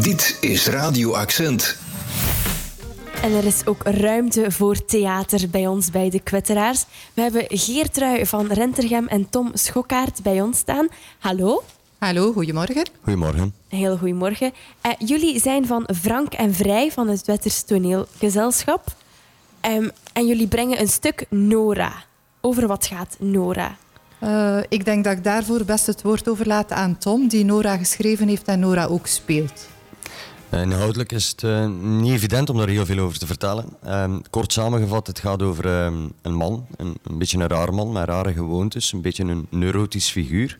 Dit is Radio Accent. En er is ook ruimte voor theater bij ons bij de Kwetteraars. We hebben Geertrui van Rentergem en Tom Schokkaert bij ons staan. Hallo. Hallo, goedemorgen. Goedemorgen. Heel goedemorgen. Uh, jullie zijn van Frank en Vrij van het Wetters Toneelgezelschap. Um, en jullie brengen een stuk Nora. Over wat gaat Nora? Uh, ik denk dat ik daarvoor best het woord overlaat aan Tom, die Nora geschreven heeft en Nora ook speelt. Uh, inhoudelijk is het uh, niet evident om daar heel veel over te vertellen. Uh, kort samengevat, het gaat over ehm, een man, een, een, beetje een raar man met rare gewoontes, een beetje een neurotisch figuur.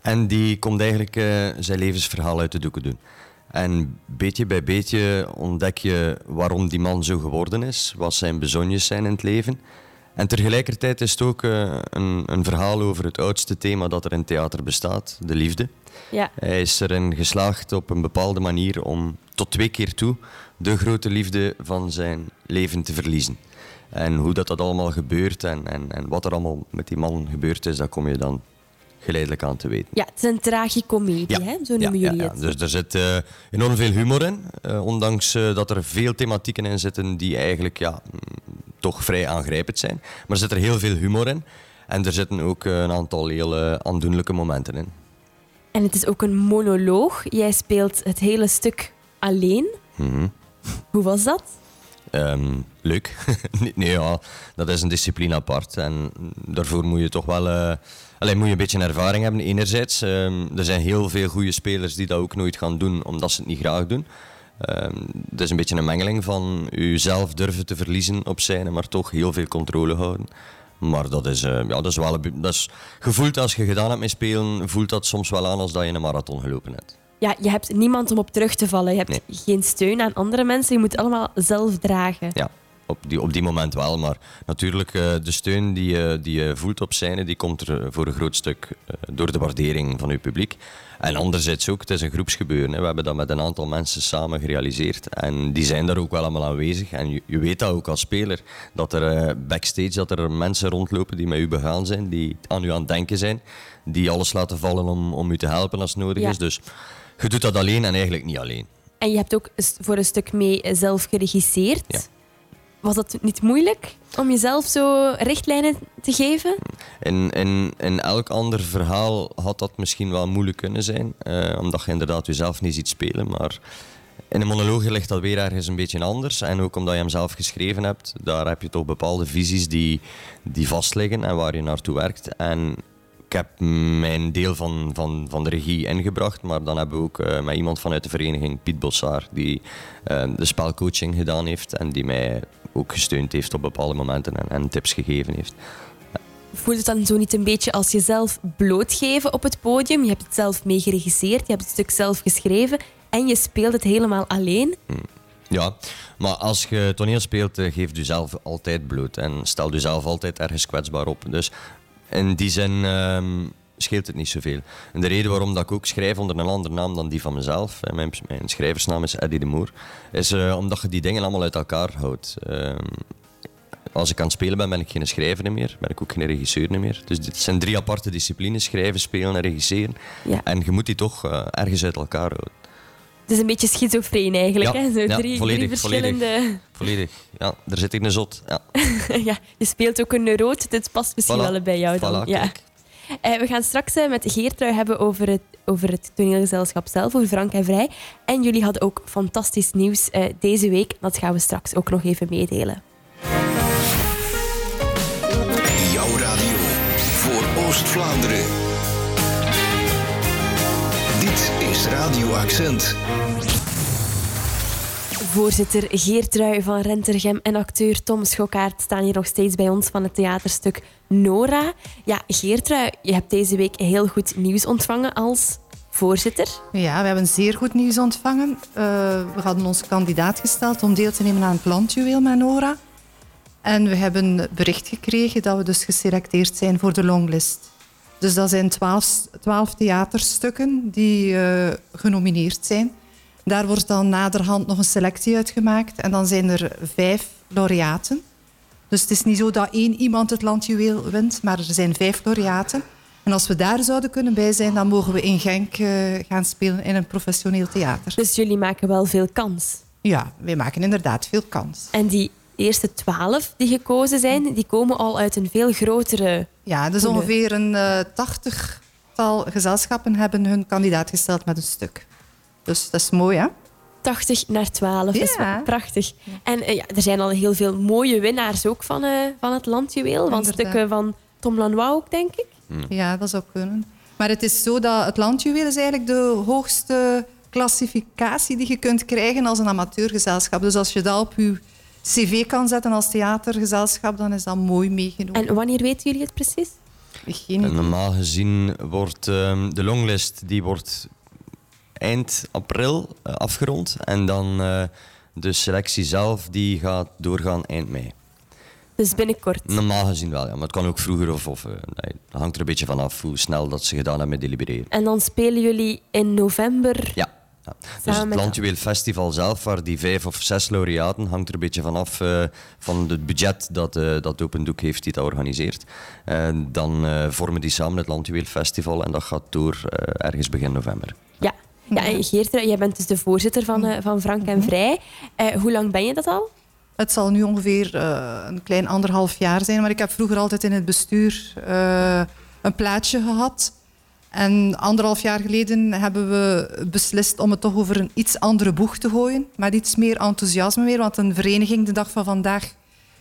En die komt eigenlijk zijn levensverhaal uit de doeken doen. En beetje bij beetje ontdek je waarom die man zo geworden is, wat zijn bezonjes zijn in het leven. En tegelijkertijd is het ook uh, een, een, verhaal over het oudste thema dat er in theater bestaat, de liefde. Ja. Hij is erin geslaagd op een bepaalde manier om tot twee keer toe de grote liefde van zijn leven te verliezen. En hoe dat, dat allemaal gebeurt en, en, en wat er allemaal met die man gebeurd is, dat kom je dan geleidelijk aan te weten. Ja, het is een tragicomedie, ja. hè? zo noemen ja, jullie ja, het. Dus er zit uh, enorm veel humor in, uh, ondanks uh, dat er veel thematieken in zitten die eigenlijk ja, toch vrij aangrijpend zijn. Maar er zit er heel veel humor in en er zitten ook een aantal heel aandoenlijke momenten in. En het is ook een monoloog. Jij speelt het hele stuk alleen. Mm -hmm. Hoe was dat? Um, leuk. nee, ja, dat is een discipline apart. En daarvoor moet je toch wel uh, alleen moet je een beetje ervaring hebben. Enerzijds, um, er zijn heel veel goede spelers die dat ook nooit gaan doen omdat ze het niet graag doen. Um, het is een beetje een mengeling van jezelf durven te verliezen op scène, maar toch heel veel controle houden. Maar dat is, uh, ja, dat is wel dat is gevoeld als je gedaan hebt met spelen, voelt dat soms wel aan als dat je een marathon gelopen hebt. Ja, je hebt niemand om op terug te vallen. Je hebt nee. geen steun aan andere mensen. Je moet het allemaal zelf dragen. Ja, op die, op die moment wel. Maar natuurlijk, uh, de steun die je, die je voelt op scène, die komt er voor een groot stuk uh, door de waardering van je publiek. En anderzijds ook, het is een groepsgebeuren. Hè. We hebben dat met een aantal mensen samen gerealiseerd. En die zijn daar ook wel allemaal aanwezig. En je, je weet dat ook als speler. Dat er backstage dat er mensen rondlopen die met u begaan zijn. Die aan u aan het denken zijn. Die alles laten vallen om, om u te helpen als het nodig Ja. is. Dus je doet dat alleen en eigenlijk niet alleen. En je hebt ook voor een stuk mee zelf geregisseerd. Ja. Was dat niet moeilijk om jezelf zo richtlijnen te geven? In, in, in elk ander verhaal had dat misschien wel moeilijk kunnen zijn, eh, omdat je inderdaad jezelf niet ziet spelen. Maar in een monoloog ligt dat weer ergens een beetje anders. En ook omdat je hem zelf geschreven hebt, daar heb je toch bepaalde visies die, die vastliggen en waar je naartoe werkt. En ik heb mijn deel van, van, van de regie ingebracht, maar dan hebben we ook uh, met iemand vanuit de vereniging, Piet Bossaar, die uh, de spelcoaching gedaan heeft en die mij ook gesteund heeft op bepaalde momenten en, en tips gegeven heeft. Voelt het dan zo niet een beetje als jezelf blootgeven op het podium? Je hebt het zelf mee geregisseerd, je hebt het stuk zelf geschreven en je speelt het helemaal alleen? Hmm. Ja, maar als je toneel speelt, uh, geef jezelf altijd bloot en stel jezelf altijd ergens kwetsbaar op. Dus in die zin um, scheelt het niet zoveel. En de reden waarom dat ik ook schrijf onder een andere naam dan die van mezelf, mijn, mijn schrijversnaam is Eddie de Moer, is uh, omdat je die dingen allemaal uit elkaar houdt. Um, als ik aan het spelen ben, ben ik geen schrijver meer, ben ik ook geen regisseur meer. Dus dit zijn drie aparte disciplines, schrijven, spelen en regisseren. Ja. En je moet die toch uh, ergens uit elkaar houden. Het is een beetje schizofreen eigenlijk, ja, hè? Zo ja, drie, volledig, drie verschillende... Volledig, volledig. Ja, daar zit ik een zot. Ja. ja, je speelt ook een neuroot, dit past misschien Voilà. wel bij jou dan. Voilà, ja. kijk. Uh, we gaan straks uh, met Geertrui hebben over het, over het toneelgezelschap zelf, over Frank en Vrij. En jullie hadden ook fantastisch nieuws uh, deze week. Dat gaan we straks ook nog even meedelen. Jouw radio voor Oost-Vlaanderen. Dit is Radio Accent. Voorzitter Geertrui van Rentergem en acteur Tom Schokkaert staan hier nog steeds bij ons van het theaterstuk Nora. Ja, Geertrui, je hebt deze week heel goed nieuws ontvangen als voorzitter. Ja, we hebben zeer goed nieuws ontvangen. Uh, we hadden ons kandidaat gesteld om deel te nemen aan het landjuweel met Nora. En we hebben bericht gekregen dat we dus geselecteerd zijn voor de longlist. Dus dat zijn twaalf, twaalf theaterstukken die uh, genomineerd zijn. Daar wordt dan naderhand nog een selectie uitgemaakt. En dan zijn er vijf laureaten. Dus het is niet zo dat één iemand het landjuweel wint, maar er zijn vijf laureaten. En als we daar zouden kunnen bij zijn, dan mogen we in Genk eh, gaan spelen in een professioneel theater. Dus jullie maken wel veel kans. Ja, wij maken inderdaad veel kans. En die eerste twaalf die gekozen zijn, die komen al uit een veel grotere... Ja, dus ongeveer een eh, tachtigtal gezelschappen hebben hun kandidaat gesteld met een stuk. Dus dat is mooi, hè? 80 naar 12. Dat is Ja. wel prachtig. En eh, ja, er zijn al heel veel mooie winnaars ook van, eh, van het landjuweel. Van Inderdaad. stukken van Tom Lanois ook, denk ik. Ja, dat zou kunnen. Maar het is zo dat het landjuweel is eigenlijk de hoogste klassificatie die je kunt krijgen als een amateurgezelschap. Dus als je dat op je cv kan zetten als theatergezelschap, dan is dat mooi meegenomen. En wanneer weten jullie het precies? Geen En idee. normaal gezien wordt ehm, de longlist die wordt eind april eh, afgerond. En dan eh, de selectie zelf die gaat doorgaan eind mei. Dus binnenkort. Normaal gezien wel, ja. Maar het kan ook vroeger of... of eh, nee, dat hangt er een beetje vanaf hoe snel dat ze gedaan hebben met delibereren. En dan spelen jullie in november. Ja. ja. Dus het Landjuweel Festival zelf, waar die vijf of zes laureaten, hangt er een beetje vanaf van het budget dat, eh, dat Open Doek heeft die dat organiseert. Dan vormen die samen het Landjuweel Festival en dat gaat door ergens begin november. Ja. Ja, en Geertruid, jij bent dus de voorzitter van, eh, van Frank en Vrij. Eh, hoe lang ben je dat al? Het zal nu ongeveer eh, een klein anderhalf jaar zijn, maar ik heb vroeger altijd in het bestuur een plaatje gehad. En anderhalf jaar geleden hebben we beslist om het toch over een iets andere boeg te gooien. Met iets meer enthousiasme weer, want een vereniging de dag van vandaag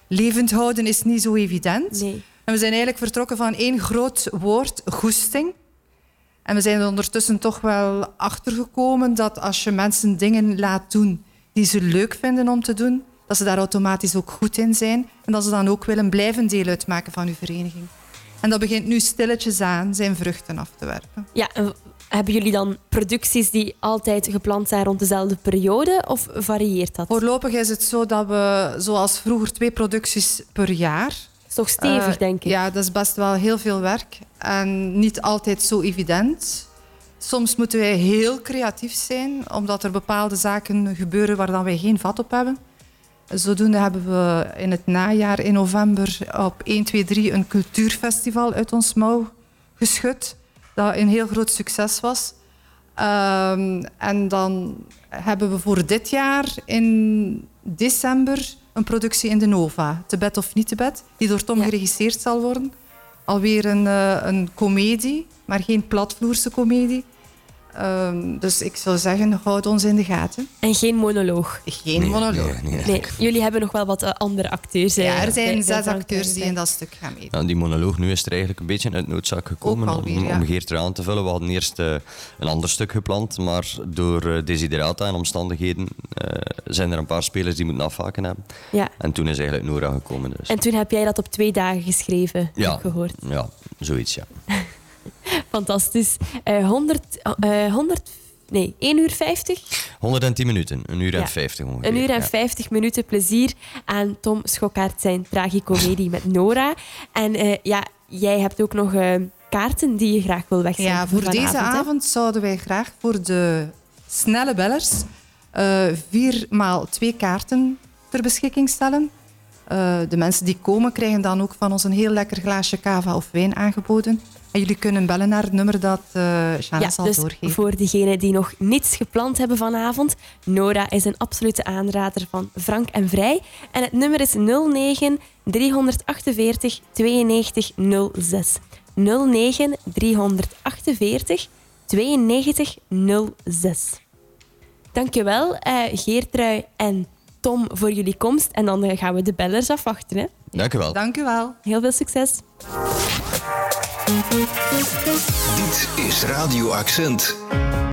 levend houden is niet zo evident. Nee. En we zijn eigenlijk vertrokken van één groot woord, goesting. En we zijn er ondertussen toch wel achtergekomen dat als je mensen dingen laat doen die ze leuk vinden om te doen, dat ze daar automatisch ook goed in zijn. En dat ze dan ook willen blijven deel uitmaken van uw vereniging. En dat begint nu stilletjes aan zijn vruchten af te werpen. Ja, en hebben jullie dan producties die altijd gepland zijn rond dezelfde periode? Of varieert dat? Voorlopig is het zo dat we, zoals vroeger, twee producties per jaar. Is toch stevig, Eh, denk ik. Ja, dat is best wel heel veel werk. En niet altijd zo evident. Soms moeten wij heel creatief zijn, omdat er bepaalde zaken gebeuren waar dan wij geen vat op hebben. Zodoende hebben we in het najaar, in november, op 1, 2, 3 een cultuurfestival uit ons mouw geschud. Dat een heel groot succes was. Ehm, en dan hebben we voor dit jaar in december een productie in de Nova, Te bed of niet te bed, die door Tom Ja. geregisseerd zal worden. Alweer een, eh, een komedie, maar geen platvloerse komedie. Ehm, dus ik zou zeggen, houd ons in de gaten. En geen monoloog. Geen Nee, monoloog. nee, nee. Nee, jullie hebben nog wel wat eh, andere acteurs. eh, Ja, er bij- zijn zes acteurs die in dat stuk gaan meedoen. Ja, die monoloog nu is er eigenlijk een beetje uit noodzaak gekomen alweer, om, ja. om Geert er aan te vullen. We hadden eerst eh, een ander stuk gepland, maar door eh, desiderata en omstandigheden eh, zijn er een paar spelers die moeten afhaken hebben. Ja. En toen is eigenlijk Nora gekomen. Dus. En toen heb jij dat op twee dagen geschreven, heb ik gehoord. ja, zoiets ja. Fantastisch. Eh 100, eh 100, nee, 1 uur 50? 110 minuten, een uur en Ja. 50 ongeveer. Een uur en ja. 50 minuten plezier aan Tom Schokkaert zijn tragicomedie met Nora. En eh, ja, jij hebt ook nog eh, kaarten die je graag wil wegzetten. Ja, voor deze vanavond, hè? avond zouden wij graag voor de snelle bellers eh, vier maal twee kaarten ter beschikking stellen. Eh, de mensen die komen krijgen dan ook van ons een heel lekker glaasje cava of wijn aangeboden. En jullie kunnen bellen naar het nummer dat Ja, zal dus doorgeven. voor degenen die nog niets gepland hebben vanavond, Nora is een absolute aanrader van Frank en Vrij. En het nummer is 09 348 92 06. 09 348 92 06. Dankjewel, eh Geertrui en Tom, voor jullie komst. En dan eh, gaan we de bellers afwachten. Hè. Dank u wel. Dank u wel. Heel veel succes. Dit is Radio Accent.